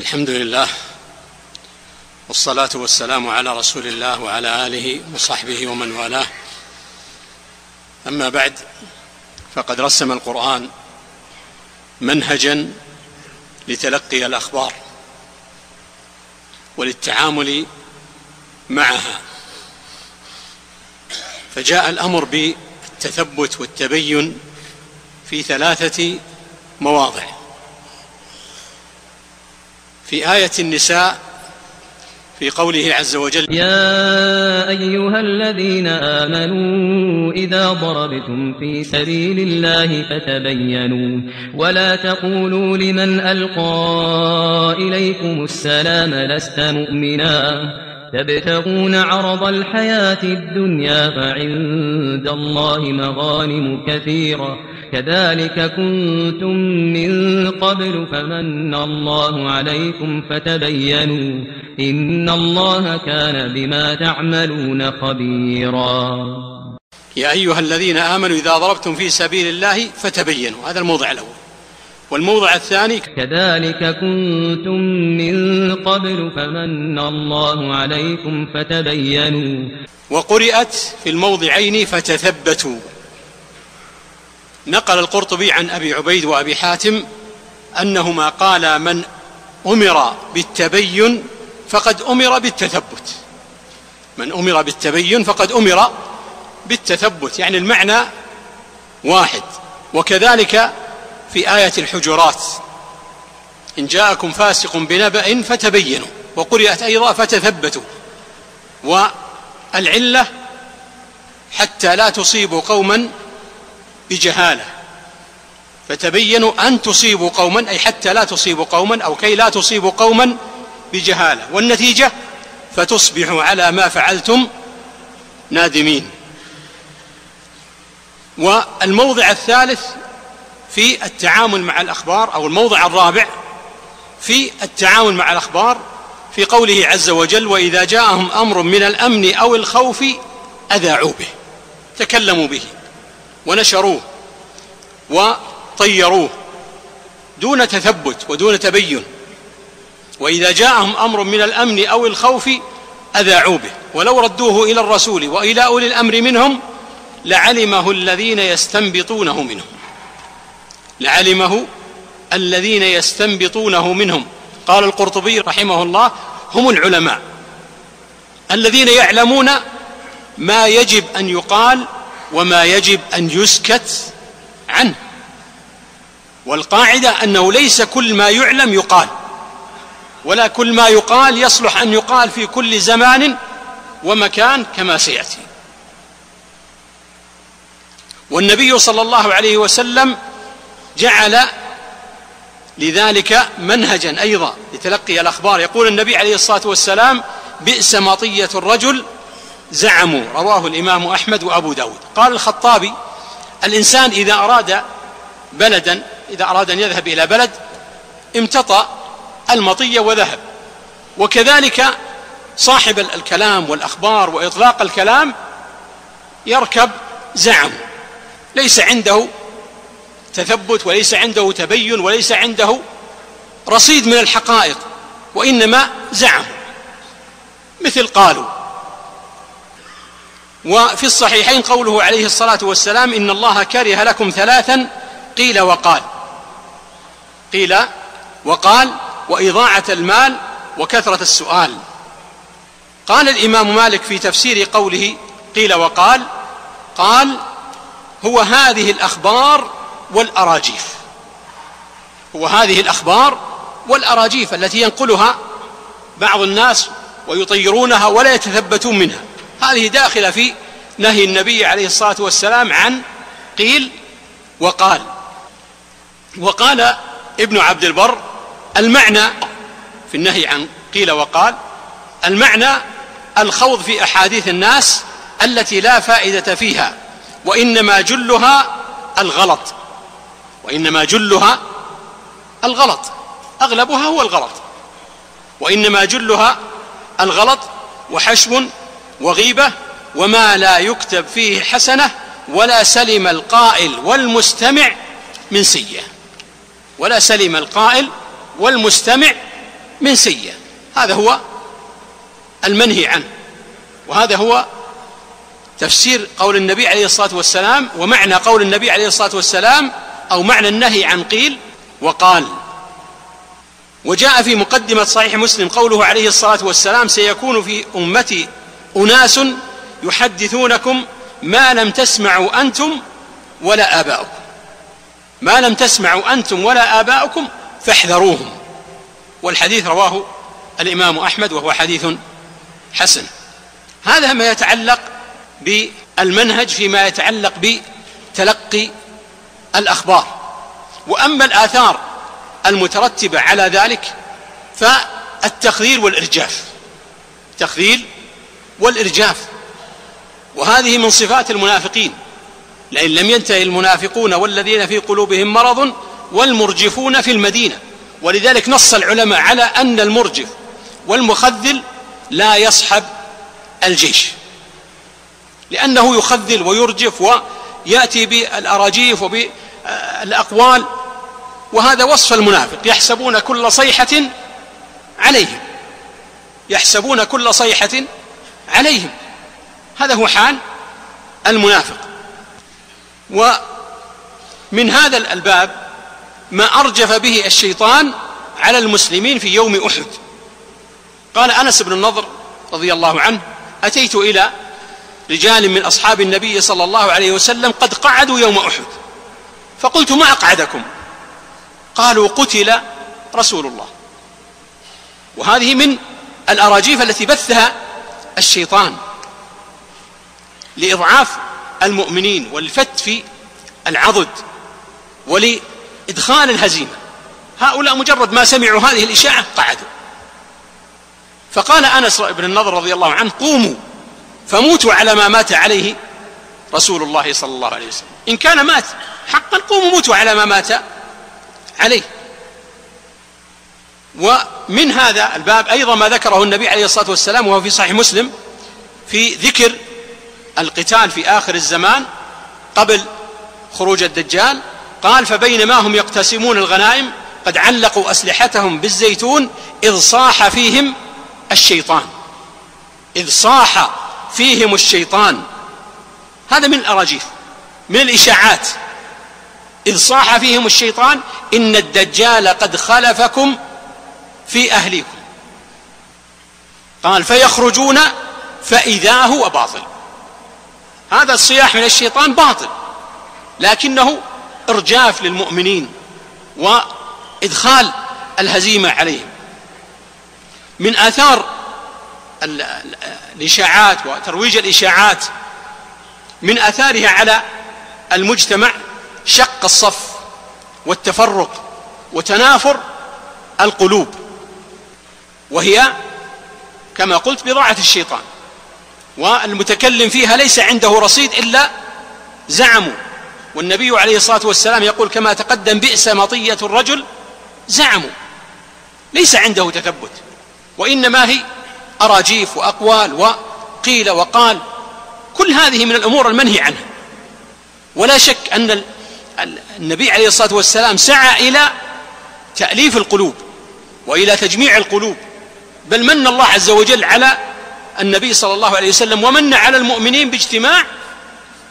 الحمد لله والصلاة والسلام على رسول الله وعلى آله وصحبه ومن والاه. أما بعد فقد رسم القرآن منهجا لتلقي الأخبار وللتعامل معها. فجاء الأمر بالتثبت والتبين في ثلاثة مواضع. في آية النساء في قوله عز وجل يا أيها الذين آمنوا إذا ضربتم في سبيل الله فتبينوا ولا تقولوا لمن ألقى إليكم السلام لست مؤمنا تبتغون عرض الحياة الدنيا فعند الله مغانم كثيرة كذلك كنتم من قبل فمن الله عليكم فتبينوا إن الله كان بما تعملون خبيرا. يا أيها الذين آمنوا إذا ضربتم في سبيل الله فتبينوا. هذا الموضع الأول. والموضع الثاني كذلك كنتم من قبل فمن الله عليكم فتبينوا. وقرئت في الموضعين فتثبتوا. نقل القرطبي عن أبي عبيد وأبي حاتم أنهما قال من أمر بالتبين فقد أمر بالتثبت. من أمر بالتبين فقد أمر بالتثبت يعني المعنى واحد. وكذلك في آية الحجرات إن جاءكم فاسق بنبأ فتبينوا وقرئت أيضا فتثبتوا. والعلة حتى لا تصيبوا قوما بجهالة. فتبينوا أن تصيبوا قوما أي حتى لا تصيبوا قوما أو كي لا تصيبوا قوما بجهالة. والنتيجة؟ فتصبحوا على ما فعلتم نادمين. والموضع الثالث في التعامل مع الأخبار أو الموضع الرابع في التعامل مع الأخبار في قوله عز وجل وإذا جاءهم أمر من الأمن أو الخوف أذاعوا به. تكلموا به ونشروه. وطيروه دون تثبت ودون تبين. وإذا جاءهم أمر من الأمن أو الخوف أذاعوا به. ولو ردوه إلى الرسول وإلى أولي الأمر منهم لعلمه الذين يستنبطونه منهم. لعلمه الذين يستنبطونه منهم. قال القرطبي رحمه الله هم العلماء الذين يعلمون ما يجب أن يقال وما يجب أن يسكت عنه. والقاعدة أنه ليس كل ما يعلم يقال. ولا كل ما يقال يصلح أن يقال في كل زمان ومكان كما سيأتي. والنبي صلى الله عليه وسلم جعل لذلك منهجا أيضا لتلقي الأخبار. يقول النبي عليه الصلاة والسلام بئس مطية الرجل زعموا. رواه الإمام أحمد وأبو داود. قال الخطابي الإنسان إذا أراد بلدا إذا أراد أن يذهب إلى بلد امتطى المطية وذهب. وكذلك صاحب الكلام والأخبار وإطلاق الكلام يركب زعم. ليس عنده تثبت وليس عنده تبين وليس عنده رصيد من الحقائق وإنما زعم. مثل قالوا وفي الصحيحين قوله عليه الصلاة والسلام إن الله كره لكم ثلاثا قيل وقال. قيل وقال وإضاعة المال وكثرة السؤال. قال الإمام مالك في تفسير قوله قيل وقال قال هو هذه الأخبار والأراجيف. هو هذه الأخبار والأراجيف التي ينقلها بعض الناس ويطيرونها ولا يتثبتون منها. هذه داخلة في نهي النبي عليه الصلاة والسلام عن قيل وقال. وقال ابن عبد البر المعنى في النهي عن قيل وقال المعنى الخوض في أحاديث الناس التي لا فائدة فيها وإنما جلها الغلط. وإنما جلها الغلط. أغلبها هو الغلط. وإنما جلها الغلط وحشو وغيبة وما لا يكتب فيه حسنة ولا سلم القائل والمستمع من سيئة. ولا سلم القائل والمستمع من سيئة. هذا هو المنهي عنه. وهذا هو تفسير قول النبي عليه الصلاة والسلام ومعنى قول النبي عليه الصلاة والسلام أو معنى النهي عن قيل وقال. وجاء في مقدمة صحيح مسلم قوله عليه الصلاة والسلام سيكون في أمتي أناس يحدثونكم ما لم تسمعوا أنتم ولا آباؤكم. ما لم تسمعوا أنتم ولا آباؤكم فاحذروهم. والحديث رواه الإمام أحمد وهو حديث حسن. هذا ما يتعلق بالمنهج فيما يتعلق بتلقي الأخبار. وأما الآثار المترتبة على ذلك فالتخذيل والإرجاف. تخذيل والإرجاف. وهذه من صفات المنافقين. لئن لم ينتهي المنافقون والذين في قلوبهم مرض والمرجفون في المدينة. ولذلك نص العلماء على أن المرجف والمخذل لا يصحب الجيش. لأنه يخذل ويرجف ويأتي بالأراجيف وبالأقوال. وهذا وصف المنافق. يحسبون كل صيحة عليهم. يحسبون كل صيحة عليهم. هذا هو حال المنافق. ومن هذا الباب ما أرجف به الشيطان على المسلمين في يوم أحد. قال أنس بن النضر رضي الله عنه أتيت إلى رجال من أصحاب النبي صلى الله عليه وسلم قد قعدوا يوم أحد. فقلت ما أقعدكم؟ قالوا قتل رسول الله. وهذه من الأراجيف التي بثها الشيطان لإضعاف المؤمنين والفت في العضد ولإدخال الهزيمة. هؤلاء مجرد ما سمعوا هذه الإشاعة قعدوا. فقال أنس بن النضر رضي الله عنه قوموا فموتوا على ما مات عليه رسول الله صلى الله عليه وسلم. إن كان مات حقا قوموا موتوا على ما مات عليه. ومن هذا الباب أيضا ما ذكره النبي عليه الصلاة والسلام وهو في صحيح مسلم في ذكر القتال في آخر الزمان قبل خروج الدجال. قال فبينما هم يقتسمون الغنائم قد علقوا أسلحتهم بالزيتون إذ صاح فيهم الشيطان. إذ صاح فيهم الشيطان. هذا من الأراجيف من الإشاعات. إذ صاح فيهم الشيطان إن الدجال قد خلفكم في أهليكم. قال فيخرجون فإذا هو باطل. هذا الصياح من الشيطان باطل لكنه إرجاف للمؤمنين وإدخال الهزيمة عليهم. من آثار الإشاعات وترويج الإشاعات من آثارها على المجتمع شق الصف والتفرق وتنافر القلوب. وهي كما قلت بضاعة الشيطان والمتكلم فيها ليس عنده رصيد إلا زعموا. والنبي عليه الصلاة والسلام يقول كما تقدم بئس مطية الرجل زعموا ليس عنده تثبت وإنما هي أراجيف وأقوال وقيل وقال كل هذه من الأمور المنهي عنها. ولا شك أن النبي عليه الصلاة والسلام سعى إلى تأليف القلوب وإلى تجميع القلوب. بل من الله عز وجل على النبي صلى الله عليه وسلم ومن على المؤمنين باجتماع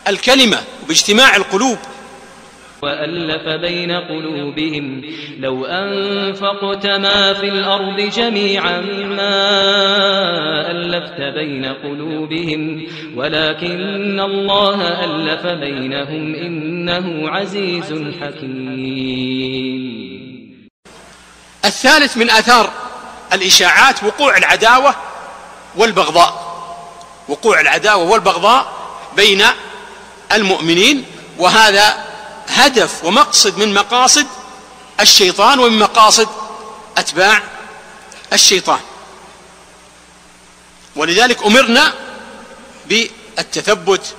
الكلمة باجتماع القلوب. وألف بين قلوبهم لو أنفقت ما في الأرض جميعا ما ألفت بين قلوبهم ولكن الله ألف بينهم إنه عزيز حكيم. الثالث من آثار الإشاعات وقوع العداوة والبغضاء. وقوع العداوة والبغضاء بين المؤمنين وهذا هدف ومقصد من مقاصد الشيطان ومن مقاصد أتباع الشيطان. ولذلك أمرنا بالتثبت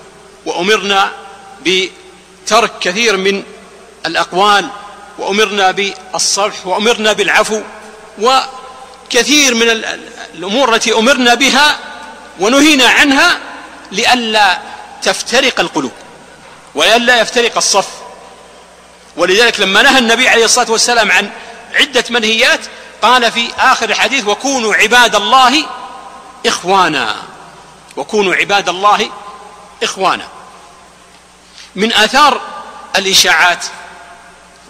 وأمرنا بترك كثير من الأقوال وأمرنا بالصلح وأمرنا بالعفو وكثير من الأمور التي أمرنا بها ونهينا عنها لئلا تفترق القلوب ولئلا يفترق الصف ولذلك لما نهى النبي عليه الصلاة والسلام عن عدة منهيات قال في آخر الحديث وكونوا عباد الله إخوانا. وكونوا عباد الله إخوانا. من آثار الإشاعات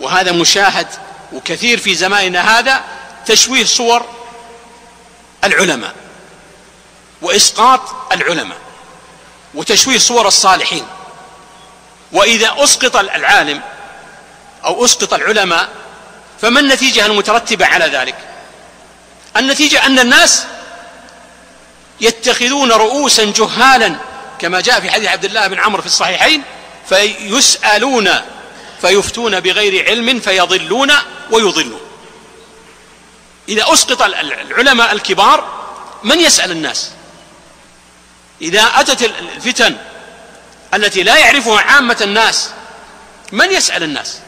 وهذا مشاهد وكثير في زماننا هذا تشويه صور العلماء وإسقاط العلماء وتشويه صور الصالحين. وإذا أسقط العالم أو أسقط العلماء فما النتيجة المترتبة على ذلك؟ النتيجة أن الناس يتخذون رؤوسا جهالا كما جاء في حديث عبد الله بن عمرو في الصحيحين فيسألون فيفتون بغير علم فيضلون ويضلون. إذا أسقط العلماء الكبار من يسأل الناس؟ إذا أتت الفتن التي لا يعرفها عامة الناس من يسأل الناس؟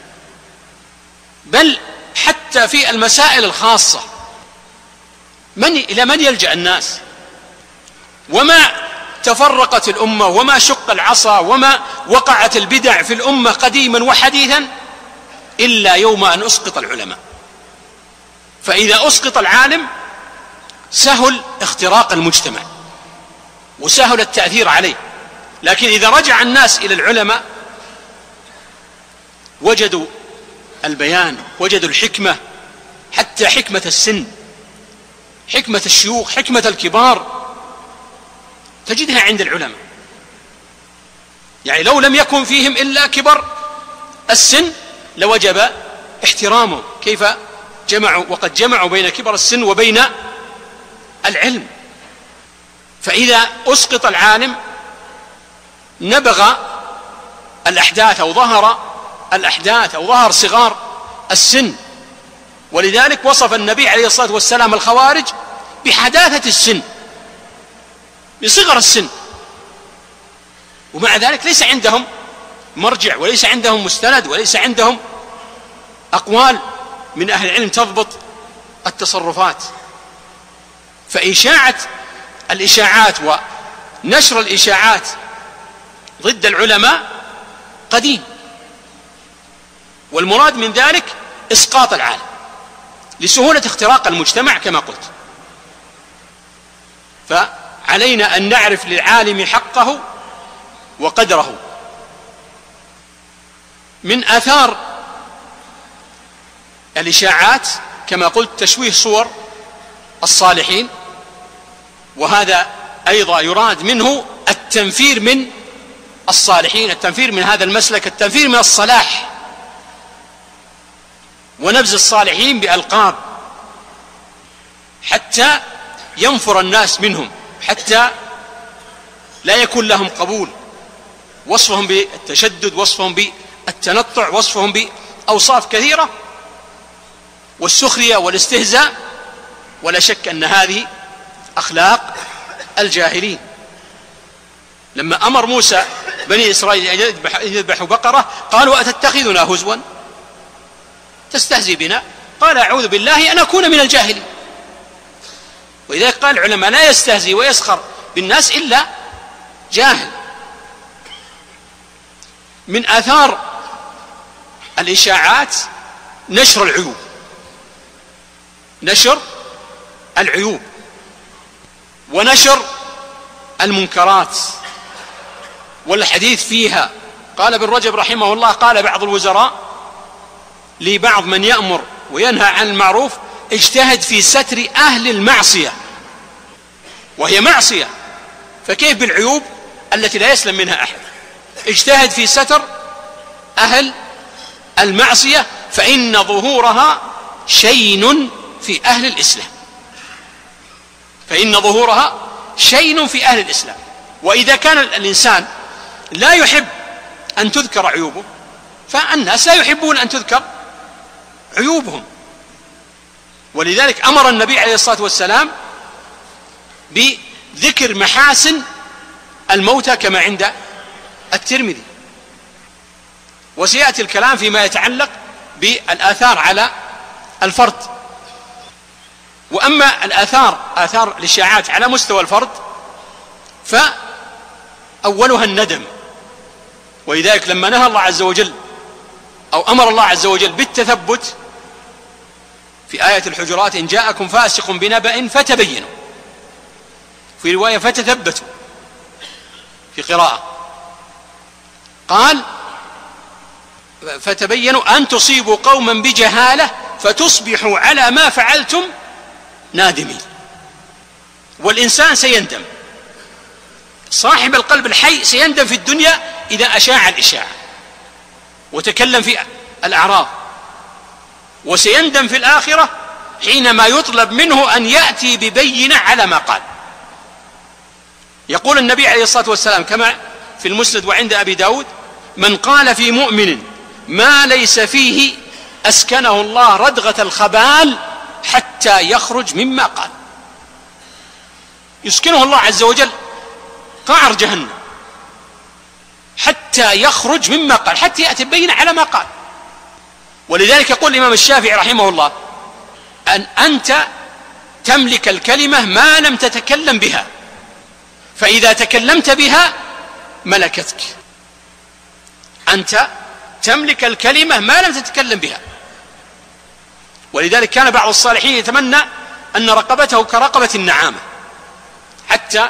بل حتى في المسائل الخاصة من إلى من يلجأ الناس؟ وما تفرقت الأمة وما شق العصا وما وقعت البدع في الأمة قديما وحديثا إلا يوم أن أسقط العلماء. فإذا أسقط العالم سهل اختراق المجتمع وسهل التأثير عليه. لكن إذا رجع الناس إلى العلماء وجدوا البيان وجدوا الحكمة حتى حكمة السن حكمة الشيوخ حكمة الكبار تجدها عند العلماء. يعني لو لم يكن فيهم إلا كبر السن لوجب احترامه. كيف؟ جمعوا وقد جمعوا بين كبر السن وبين العلم. فإذا أسقط العالم نبغ الأحداث أو ظهر الأحداث أو ظهر صغار السن. ولذلك وصف النبي عليه الصلاة والسلام الخوارج بحداثة السن بصغر السن. ومع ذلك ليس عندهم مرجع وليس عندهم مستند وليس عندهم أقوال. من أهل العلم تضبط التصرفات. فإشاعة الإشاعات ونشر الإشاعات ضد العلماء قديم. والمراد من ذلك إسقاط العالم لسهولة اختراق المجتمع كما قلت. فعلينا أن نعرف للعالم حقه وقدره. من آثار الإشاعات كما قلت تشويه صور الصالحين وهذا أيضا يراد منه التنفير من الصالحين التنفير من هذا المسلك التنفير من الصلاح. ونبذ الصالحين بألقاب حتى ينفر الناس منهم حتى لا يكون لهم قبول. وصفهم بالتشدد وصفهم بالتنطع وصفهم بأوصاف كثيرة والسخرية والاستهزاء ولا شك أن هذه أخلاق الجاهلين. لما أمر موسى بني إسرائيل أن يذبحوا بقرة قالوا أتتخذنا هزوا؟ تستهزي بنا؟ قال أعوذ بالله أن أكون من الجاهلين. ولذلك قال العلماء لا يستهزي ويسخر بالناس إلا جاهل. من آثار الإشاعات نشر العيوب. نشر العيوب ونشر المنكرات والحديث فيها. قال ابن رجب رحمه الله قال بعض الوزراء لبعض من يأمر وينهى عن المعروف اجتهد في ستر أهل المعصية وهي معصية. فكيف بالعيوب التي لا يسلم منها أحد؟ اجتهد في ستر أهل المعصية فإن ظهورها شين في أهل الإسلام. فإن ظهورها شين في أهل الإسلام. وإذا كان الإنسان لا يحب أن تذكر عيوبه فالناس لا يحبون أن تذكر عيوبهم. ولذلك أمر النبي عليه الصلاة والسلام بذكر محاسن الموتى كما عند الترمذي. وسيأتي الكلام فيما يتعلق بالآثار على الفرد. وأما الآثار آثار الإشاعات على مستوى الفرد فأولها الندم. ولذلك لما نهى الله عز وجل أو أمر الله عز وجل بالتثبت في آية الحجرات إن جاءكم فاسق بنبأ فتبينوا. في رواية فتثبتوا في قراءة. قال فتبينوا أن تصيبوا قوما بجهالة فتصبحوا على ما فعلتم نادمين والإنسان سيندم. صاحب القلب الحي سيندم في الدنيا إذا أشاع الإشاعة. وتكلم في الأعراض. وسيندم في الآخرة حينما يطلب منه أن يأتي ببينة على ما قال. يقول النبي عليه الصلاة والسلام كما في المسند وعند أبي داود من قال في مؤمن ما ليس فيه أسكنه الله ردغة الخبال حتى يخرج مما قال. يسكنه الله عز وجل قعر جهنم. حتى يخرج مما قال حتى يأتي بينة على ما قال. ولذلك يقول الإمام الشافعي رحمه الله أن أنت تملك الكلمة ما لم تتكلم بها فإذا تكلمت بها ملكتك. أنت تملك الكلمة ما لم تتكلم بها. ولذلك كان بعض الصالحين يتمنى أن رقبته كرقبة النعامة حتى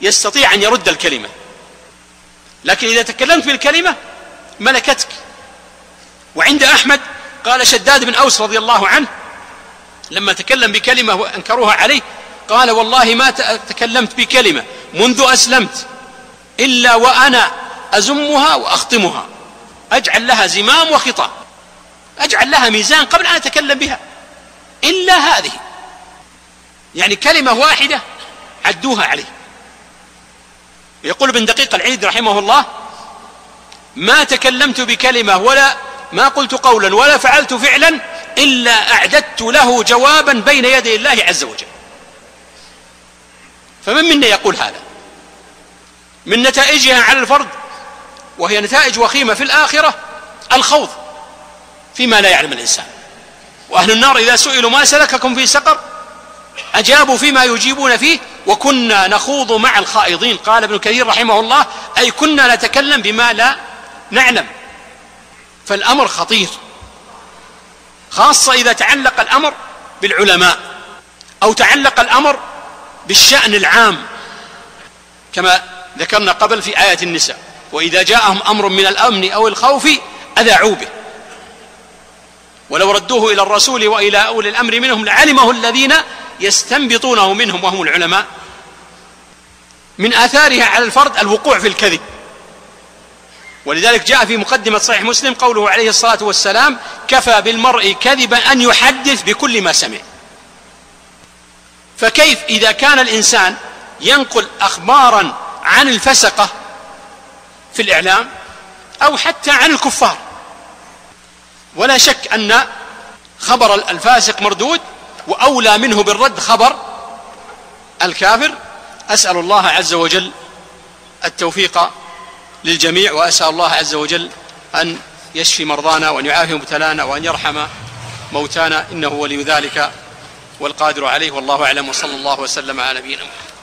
يستطيع أن يرد الكلمة. لكن إذا تكلمت بالكلمة ملكتك. وعند أحمد قال شداد بن أوس رضي الله عنه لما تكلم بكلمة وأنكروها عليه قال والله ما تكلمت بكلمة منذ أسلمت إلا وأنا أزمها وأخطمها. أجعل لها زمام وخطام. أجعل لها ميزان قبل أن أتكلم بها. إلا هذه. يعني كلمة واحدة عدوها عليه. يقول ابن دقيق العيد رحمه الله ما تكلمت بكلمة ولا ما قلت قولا ولا فعلت فعلا إلا أعددت له جوابا بين يدي الله عز وجل. فمن منا يقول هذا؟ من نتائجها على الفرد وهي نتائج وخيمة في الآخرة الخوض. فيما لا يعلم الإنسان. وأهل النار إذا سئلوا ما سلككم في سقر أجابوا فيما يجيبون فيه وكنا نخوض مع الخائضين. قال ابن كثير رحمه الله أي كنا نتكلم بما لا نعلم. فالأمر خطير خاصة إذا تعلق الأمر بالعلماء أو تعلق الأمر بالشأن العام. كما ذكرنا قبل في آية النساء وإذا جاءهم أمر من الأمن أو الخوف أذاعوا به. ولو ردوه إلى الرسول وإلى أولي الأمر منهم لعلمه الذين يستنبطونه منهم وهم العلماء من آثارها على الفرد الوقوع في الكذب. ولذلك جاء في مقدمة صحيح مسلم قوله عليه الصلاة والسلام كفى بالمرء كذبا أن يحدث بكل ما سمع. فكيف إذا كان الإنسان ينقل أخبارا عن الفسقة في الإعلام أو حتى عن الكفار؟ ولا شك أن خبر الفاسق مردود وأولى منه بالرد خبر الكافر. أسأل الله عز وجل التوفيق للجميع وأسأل الله عز وجل أن يشفي مرضانا وأن يعافي مبتلانا وأن يرحم موتانا. إنه ولي ذلك والقادر عليه والله أعلم وصلى الله وسلم على نبينا محمد.